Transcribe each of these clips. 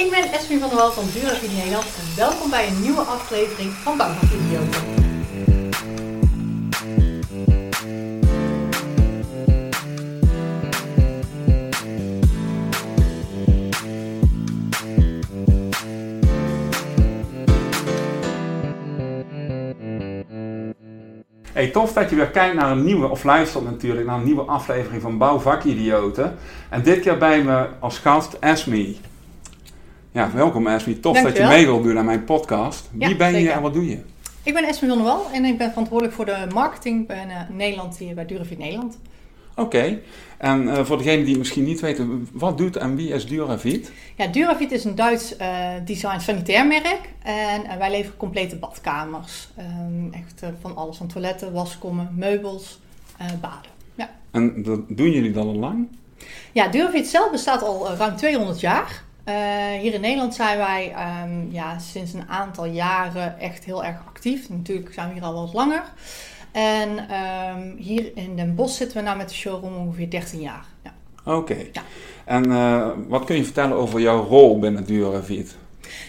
Ik ben Esmee van der Wal van Duravit Nederland en welkom bij een nieuwe aflevering van Bouwvakvideo. Hey, tof dat je weer kijkt naar een nieuwe, of luistert natuurlijk, naar een nieuwe aflevering van Bouwvakidioten. En dit keer bij me als gast Esme. Ja, welkom Esme. Tof dat je mee wilt doen aan mijn podcast. Wie Ja, ben je zeker. en wat doe je? Ik ben Esmee van der Wal en ik ben verantwoordelijk voor de marketing bij eh, Nederland hier bij Duravit Nederland. Oké. En eh, voor degenen die het misschien niet weten, wat doet en wie is Duravit? Ja, Duravit is een Duits eh, design sanitair merk en wij leveren complete badkamers. Ehm, echt van alles, van toiletten, waskommen, meubels, baden. Ja. En dat doen jullie dat al lang? Ja, Duravit zelf bestaat al ruim 200 jaar. Eh, hier in Nederland zijn wij ehm, ja, sinds een aantal jaren echt heel erg actief. Natuurlijk zijn we hier al wat langer. En ehm, hier in Den Bosch zitten we nou met de showroom ongeveer 13 jaar. Ja. Oké. Ja. En eh, wat kun je vertellen over jouw rol binnen Duravit?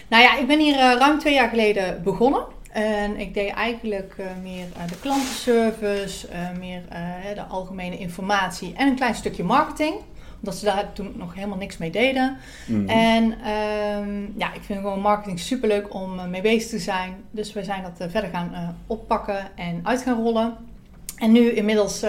Nou ja, ik ben hier eh, ruim twee jaar geleden begonnen. En ik deed eigenlijk meer de klantenservice, meer de algemene informatie en een klein stukje marketing. Omdat ze daar toen nog helemaal niks mee deden. Mhm. En ehm, ja, ik vind gewoon marketing superleuk om eh, mee bezig te zijn. Dus we zijn dat eh, verder gaan eh, oppakken en uit gaan rollen. En nu inmiddels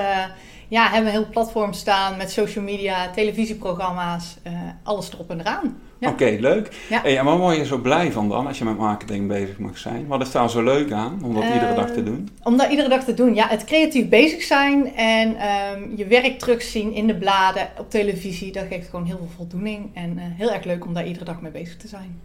ja, hebben we een heel platform staan met social media, televisieprogramma's, alles erop en eraan. Ja. Oké, leuk. Ja. En waar word je zo blij van dan als je met marketing bezig mag zijn? Wat is daar zo leuk aan om dat iedere dag te Eh, doen? Om dat iedere dag te doen. Ja, het creatief bezig zijn en ehm, je werk terugzien in de bladen, op televisie, dat geeft gewoon heel veel voldoening. En eh, heel erg leuk om daar iedere dag mee bezig te zijn.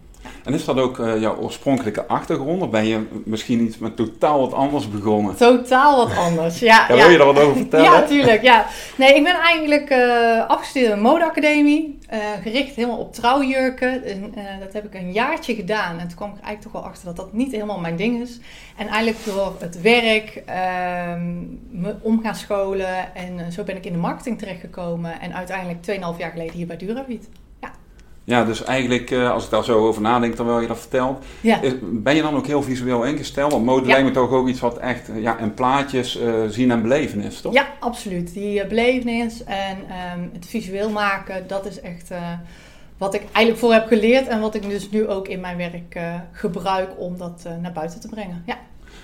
En is dat ook eh, jouw oorspronkelijke achtergrond? Of ben je misschien iets met totaal wat anders begonnen? Totaal wat anders. Ja, Ja, wil je daar wat over vertellen? Ja, tuurlijk. Ja. Nee, ik ben eigenlijk eh afgestudeerd in een modeacademie. Eh, gericht helemaal op trouwjurken. En, eh, dat heb ik een jaartje gedaan. En toen kwam ik eigenlijk toch wel achter dat dat niet helemaal mijn ding is. En eigenlijk door het werk, ehm, me om scholen. En eh, zo ben ik in de marketing terechtgekomen. En uiteindelijk 2,5 jaar geleden hier bij Duravit. Ja, dus eigenlijk, eh, als ik daar zo over nadenk terwijl je dat vertelt, Ja. ben je dan ook heel visueel ingesteld? Want mode Ja. lijkt me toch ook iets wat echt eh, ja, in plaatjes eh, zien en beleven is, toch? Ja, absoluut. Die uh, belevenis en ehm, het visueel maken, dat is echt wat ik eigenlijk voor heb geleerd. En wat ik dus nu ook in mijn werk gebruik om dat naar buiten te brengen. Ja,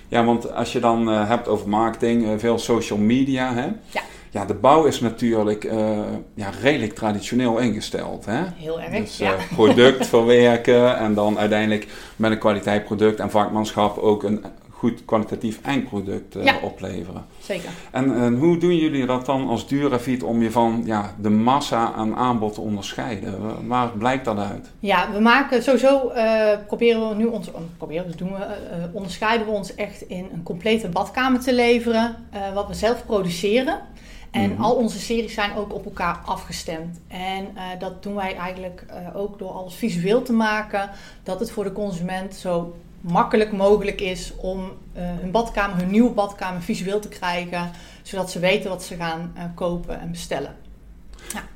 Ja, want als je dan hebt over marketing, veel social media, hè? Ja. Ja, de bouw is natuurlijk eh, ja, redelijk traditioneel ingesteld, hè? heel erg. Dus ja. eh, product verwerken en dan uiteindelijk met een kwaliteit product en vakmanschap ook een goed kwalitatief eindproduct eh, Ja. opleveren. Zeker. En, en hoe doen jullie dat dan als Duravit om je van ja, de massa aan aanbod te onderscheiden? Wa- Waar blijkt dat uit? Ja, we maken sowieso, eh, proberen we nu ons, proberen, dus doen we, onderscheiden we ons echt in een complete badkamer te leveren, wat we zelf produceren. En Mhm. al onze series zijn ook op elkaar afgestemd. En eh, dat doen wij eigenlijk eh, ook door alles visueel te maken, dat het voor de consument zo makkelijk mogelijk is om eh, hun badkamer, hun nieuwe badkamer visueel te krijgen, zodat ze weten wat ze gaan kopen en bestellen.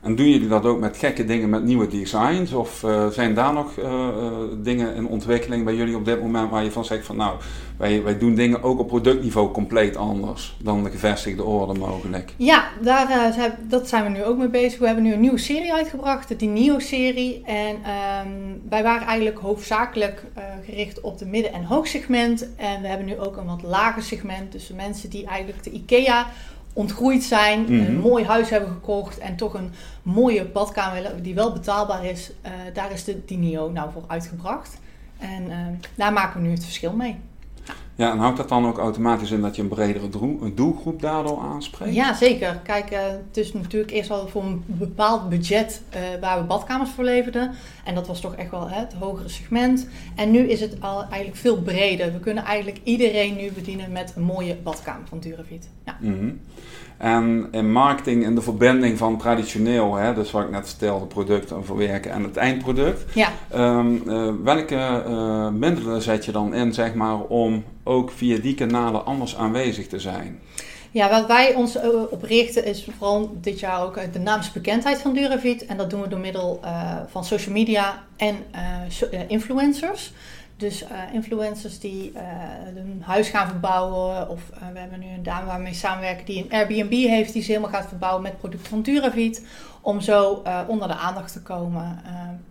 En doen jullie dat ook met gekke dingen, met nieuwe designs? Of eh, zijn daar nog eh, eh, dingen in ontwikkeling bij jullie op dit moment waar je van zegt van nou, wij, wij doen dingen ook op productniveau compleet anders dan de gevestigde orde mogelijk? Ja, daar, zijn, dat zijn we nu ook mee bezig. We hebben nu een nieuwe serie uitgebracht, de Nio-serie. En ehm, wij waren eigenlijk hoofdzakelijk gericht op de midden- en hoogsegment. En we hebben nu ook een wat lager segment. Dus de mensen die eigenlijk de IKEA ontgroeid zijn, Mhm. een mooi huis hebben gekocht en toch een mooie badkamer willen die wel betaalbaar is. eh, daar is de Dinio nou voor uitgebracht. En ehm, daar maken we nu het verschil mee. Ja, en houdt dat dan ook automatisch in dat je een bredere doelgroep daardoor aanspreekt? Ja, zeker. Kijk, eh, het is natuurlijk eerst al voor een bepaald budget eh, waar we badkamers voor leverden. En dat was toch echt wel hè, het hogere segment. En nu is het al eigenlijk veel breder. We kunnen eigenlijk iedereen nu bedienen met een mooie badkamer van Duravit. Ja. Mhm. En in marketing en de verbinding van traditioneel, hè, dus wat ik net vertelde, product en verwerken en het eindproduct. ja. Ehm, eh, welke middelen zet je dan in, zeg maar, om ook via die kanalen anders aanwezig te zijn? Ja, wat wij ons uh, op richten is vooral dit jaar ook de naamsbekendheid van Duravit. En dat doen we door middel uh, van social media en influencers. Dus influencers die een huis gaan verbouwen. Of we hebben nu een dame waarmee we samenwerken die een Airbnb heeft. Die ze helemaal gaat verbouwen met producten van Duravit. Om zo onder de aandacht te komen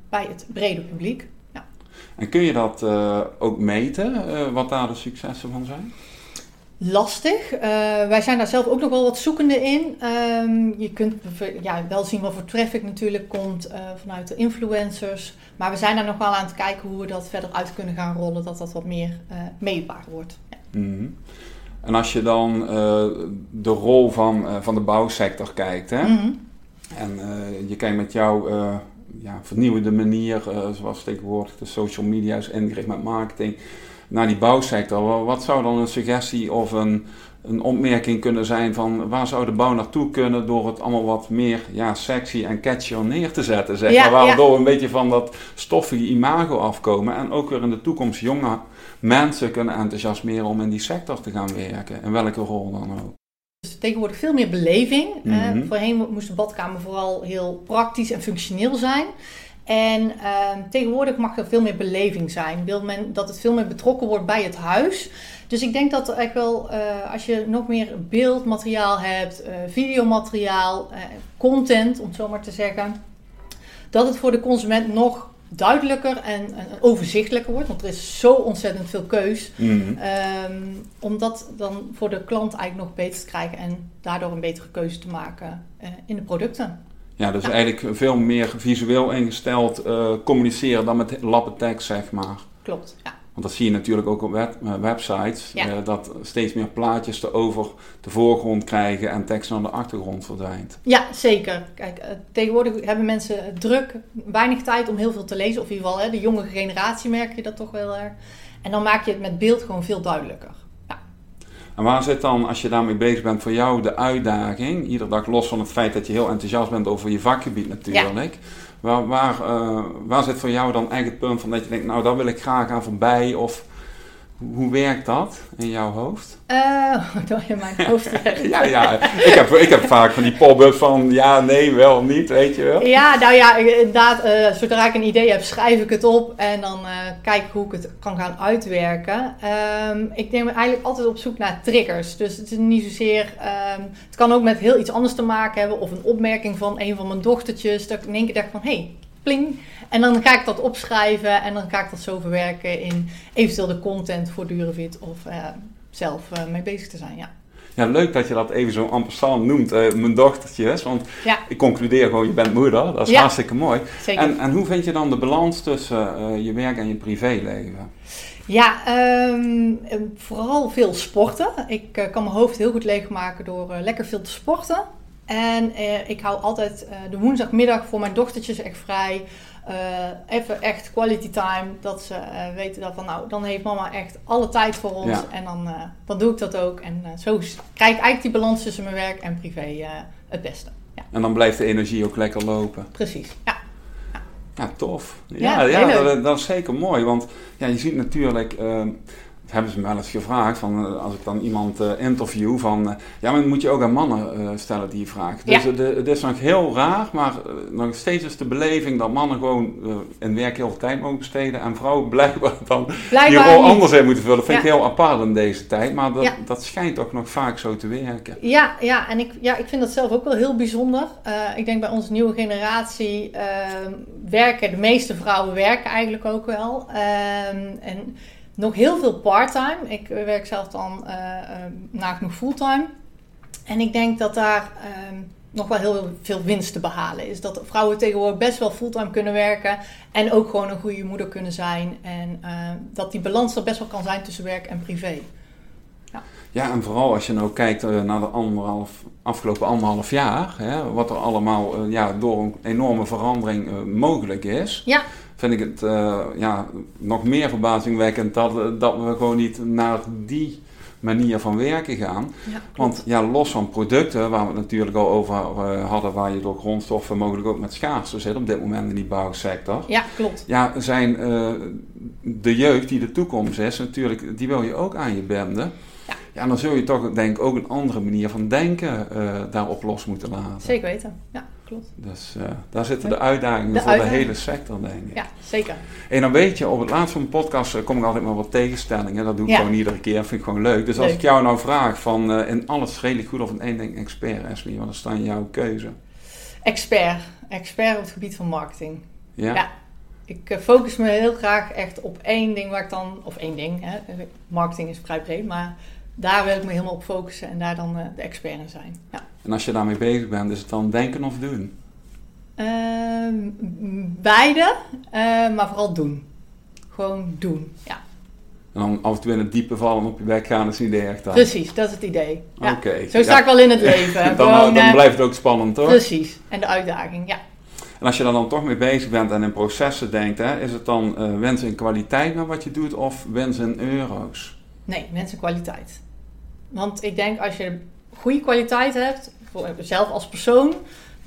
bij het brede publiek. En kun je dat ook meten, wat daar de successen van zijn? lastig. Uh, wij zijn daar zelf ook nog wel wat zoekende in. Um, je kunt ja, wel zien wat voor traffic natuurlijk komt vanuit de influencers. Maar we zijn daar nog wel aan het kijken hoe we dat verder uit kunnen gaan rollen. Dat dat wat meer meetbaar wordt. Ja. Mm -hmm. En als je dan de rol van, van de bouwsector kijkt. Hè? Mm -hmm. En je kijkt met jouw ja, vernieuwende manier, zoals tegenwoordig de social media is ingericht met marketing naar die bouwsector. Wat zou dan een suggestie of een, een opmerking kunnen zijn van waar zou de bouw naartoe kunnen door het allemaal wat meer ja, sexy en catchier neer te zetten, zeg ja, maar. Waardoor we een beetje van dat stoffige imago afkomen en ook weer in de toekomst jonge mensen kunnen enthousiasmeren om in die sector te gaan werken, in welke rol dan ook. Dus tegenwoordig veel meer beleving. Mm -hmm. uh, voorheen moest de badkamer vooral heel praktisch en functioneel zijn. En uh, tegenwoordig mag er veel meer beleving zijn. Wil men dat het veel meer betrokken wordt bij het huis. Dus ik denk dat echt wel, uh, als je nog meer beeldmateriaal hebt, uh, videomateriaal, eh, content, om het zo maar te zeggen, dat het voor de consument nog duidelijker en, en overzichtelijker wordt. Want er is zo ontzettend veel keus. Mm -hmm. um, om dat dan voor de klant eigenlijk nog beter te krijgen en daardoor een betere keuze te maken in de producten. Ja, dus eigenlijk veel meer visueel ingesteld uh, communiceren dan met lappentekst, zeg maar. Klopt, ja. Want dat zie je natuurlijk ook op web, uh, websites, ja. uh, dat steeds meer plaatjes te over de voorgrond krijgen en tekst naar de achtergrond verdwijnt. Ja, zeker. Kijk, tegenwoordig hebben mensen druk, weinig tijd om heel veel te lezen, of in ieder geval hè, de jonge generatie merk je dat toch wel. En dan maak je het met beeld gewoon veel duidelijker. En waar zit dan, als je daarmee bezig bent, voor jou de uitdaging? Iedere dag los van het feit dat je heel enthousiast bent over je vakgebied natuurlijk. Ja. Waar, waar, uh, waar zit voor jou dan eigenlijk het punt van dat je denkt, nou daar wil ik graag aan voorbij? Of hoe werkt dat in jouw hoofd? Uh, door je mijn hoofd Ja, ja. Ik heb, ik heb vaak van die pop-ups van ja, nee, wel, niet, weet je wel. Ja, nou ja, inderdaad, uh, zodra ik een idee heb, schrijf ik het op en dan uh, kijk ik hoe ik het kan gaan uitwerken. Um, ik neem eigenlijk altijd op zoek naar triggers. Dus het is niet zozeer, um, het kan ook met heel iets anders te maken hebben of een opmerking van een van mijn dochtertjes. Dat ik in één keer denk van, hé, hey, pling. En dan ga ik dat opschrijven en dan ga ik dat zo verwerken in eventueel de content voor Duravit of uh, zelf uh, mee bezig te zijn. Ja. Ja, leuk dat je dat even zo ampersand noemt, uh, mijn dochtertjes. Want ja. ik concludeer gewoon, je bent moeder. Dat is ja. hartstikke mooi. Zeker. En, en hoe vind je dan de balans tussen je werk en je privéleven? Ja, um, vooral veel sporten. Ik kan mijn hoofd heel goed leegmaken door lekker veel te sporten. En eh, ik hou altijd uh, de woensdagmiddag voor mijn dochtertjes echt vrij. Uh, even echt quality time. Dat ze weten dat van nou, dan heeft mama echt alle tijd voor ons. Ja. En dan, dan doe ik dat ook. En zo krijg ik eigenlijk die balans tussen mijn werk en privé het beste. Ja. En dan blijft de energie ook lekker lopen. Precies, ja. Ja, tof. Ja, ja, ja dat, dat, is zeker mooi. Want ja, je ziet natuurlijk ehm, hebben ze me wel eens gevraagd, van, eh, als ik dan iemand uh, interview, van uh, ja, maar moet je ook aan mannen uh, stellen die vraag. Dus ja. het is nog heel raar, maar nog steeds is de beleving dat mannen gewoon in werk heel veel tijd mogen besteden en vrouwen blijkbaar dan blijkbaar die rol anders in moeten vullen. Dat vind ja. ik heel apart in deze tijd, maar dat, ja. dat schijnt toch nog vaak zo te werken. Ja, ja en ik, ja, ik vind dat zelf ook wel heel bijzonder. ik denk bij onze nieuwe generatie werken, de meeste vrouwen werken eigenlijk ook wel. Ehm, en nog heel veel parttime. Ik werk zelf dan uh, uh, nagenoeg fulltime. En ik denk dat daar uh, nog wel heel veel winst te behalen is. Dat vrouwen tegenwoordig best wel fulltime kunnen werken. En ook gewoon een goede moeder kunnen zijn. En dat die balans er best wel kan zijn tussen werk en privé. Ja, ja en vooral als je nou kijkt naar de anderhalf, afgelopen anderhalf jaar. Hè, wat er allemaal ja, door een enorme verandering mogelijk is. Ja vind ik het uh, ja, nog meer verbazingwekkend dat, dat we gewoon niet naar die manier van werken gaan. Ja, Want ja, los van producten, waar we het natuurlijk al over uh, hadden, waar je door grondstoffen mogelijk ook met schaarste zit op dit moment in die bouwsector. Ja, klopt. Ja, zijn uh, de jeugd die de toekomst is, natuurlijk, die wil je ook aan je benden. Ja. Ja, dan zul je toch denk ik ook een andere manier van denken uh, daarop los moeten laten. Zeker weten, ja, klopt. Dus uh, daar zitten de uitdagingen voor de hele sector, denk ik. Ja, zeker. En dan weet je, op het laatst van mijn podcast uh, kom ik altijd maar wat tegenstellingen. Dat doe ik ja. gewoon iedere keer, vind ik gewoon leuk. Dus als ik jou nou vraag van in alles redelijk goed of in één ding expert, Esme, wat is dan jouw keuze? Expert. Expert op het gebied van marketing. Ja. ja. Ik focus me heel graag echt op één ding waar ik dan, of één ding, hè, marketing is vrij breed, maar daar wil ik me helemaal op focussen en daar dan uh, de expert in zijn. Ja. En als je daarmee bezig bent, is het dan denken of doen? Uh, beide, uh, maar vooral doen. Gewoon doen, ja. En dan af en toe in het diepe vallen op je bek gaan is niet echt dan. Precies, dat is het idee. Ja. Oké. Zo sta ik wel in het leven. dan, Gewoon, dan blijft het ook spannend, toch? Precies, en de uitdaging, ja. En als je daar dan toch mee bezig bent en in processen denkt, hè, is het dan wens in kwaliteit met wat je doet of wens in euro's? Nee, wens in kwaliteit. Want ik denk als je goede kwaliteit hebt, voor zelf als persoon,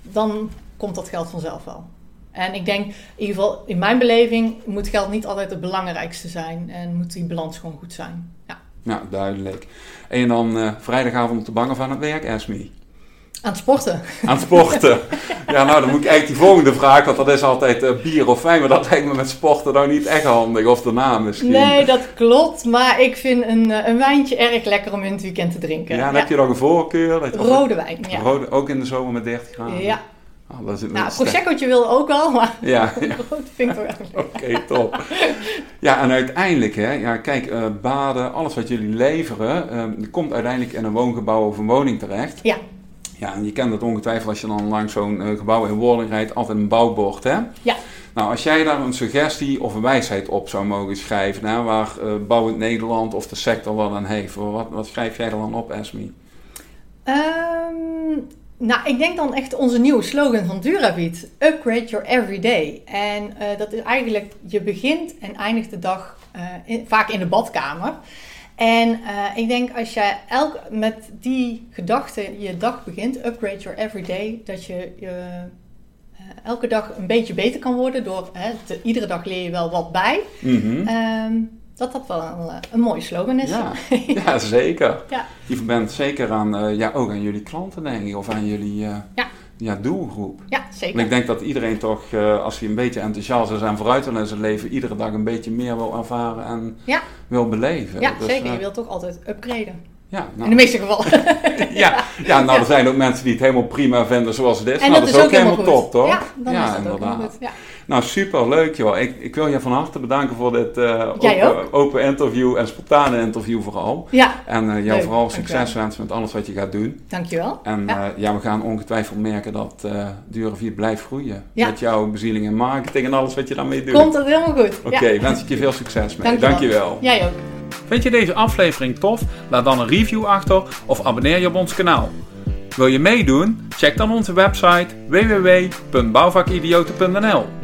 dan komt dat geld vanzelf wel. En ik denk, in ieder geval in mijn beleving, moet geld niet altijd het belangrijkste zijn. En moet die balans gewoon goed zijn. Ja, duidelijk. En dan uh, vrijdagavond op de bangen van het werk, Esme? Aan het sporten. Aan het sporten. Ja, nou dan moet ik eigenlijk die volgende vraag, want dat is altijd uh, bier of wijn, maar dat lijkt me met sporten nou niet echt handig, of daarna misschien. Nee, dat klopt, maar ik vind een, eh, een wijntje erg lekker om in het weekend te drinken. Ja, dan heb je nog een voorkeur? Dat Rode wijn, ja. Rode, ook in de zomer met 30 graden? Ja. Oh, dat is nou, Prosecco'tje wil ook wel, maar ja, ja. rood vind ik toch eigenlijk. Oké, top. Ja, en uiteindelijk, hè, ja, kijk, uh, baden, alles wat jullie leveren, uh, komt uiteindelijk in een woongebouw of een woning terecht. Ja. Ja, en je kent dat ongetwijfeld als je dan langs zo'n uh, gebouw in wording rijdt, altijd een bouwbord, hè? Ja. Nou, als jij daar een suggestie of een wijsheid op zou mogen schrijven, hè, waar uh, Bouwend Nederland of de sector wat aan heeft, wat, wat schrijf jij er dan op, Esme? Um, nou, ik denk dan echt onze nieuwe slogan van Duravit, Upgrade Your Everyday. En uh, dat is eigenlijk, je begint en eindigt de dag in, vaak in de badkamer. En uh, ik denk als je elk, met die gedachte je dag begint, upgrade your everyday, dat je uh, elke dag een beetje beter kan worden door hè, te, iedere dag leer je wel wat bij. Mm-hmm. um, dat dat wel een, een, mooie slogan is. Ja, ja zeker. Ja. Die verbindt zeker aan, uh, ja, ook aan jullie klanten, denk ik, of aan jullie. ja ja, doelgroep. Ja, zeker. En ik denk dat iedereen toch, uh, als hij een beetje enthousiast is en vooruit wil in zijn leven, iedere dag een beetje meer wil ervaren en ja. wil beleven. Ja, dus, zeker. Uh, je wilt toch altijd upgraden. Ja, nou. In de meeste gevallen. ja, ja, nou, er zijn ook mensen die het helemaal prima vinden zoals het is. En nou, dat, is ook, helemaal, top, toch? Ja, dan is inderdaad. ook goed. Ja. Nou, super leuk joh. Ik, ik wil je van harte bedanken voor dit uh, open, open, interview en spontane interview vooral. Ja. En uh, jou leuk. vooral succes wensen met alles wat je gaat doen. Dankjewel. En ja, uh, ja we gaan ongetwijfeld merken dat uh, Duravier blijft groeien. Ja. Met jouw bezieling en marketing en alles wat je daarmee doet. Komt dat helemaal goed. Oké, okay, ja. wens ik je veel succes mee. Dankjewel. Dankjewel. Jij ook. Vind je deze aflevering tof? Laat dan een review achter of abonneer je op ons kanaal. Wil je meedoen? Check dan onze website www.bouwvakidioten.nl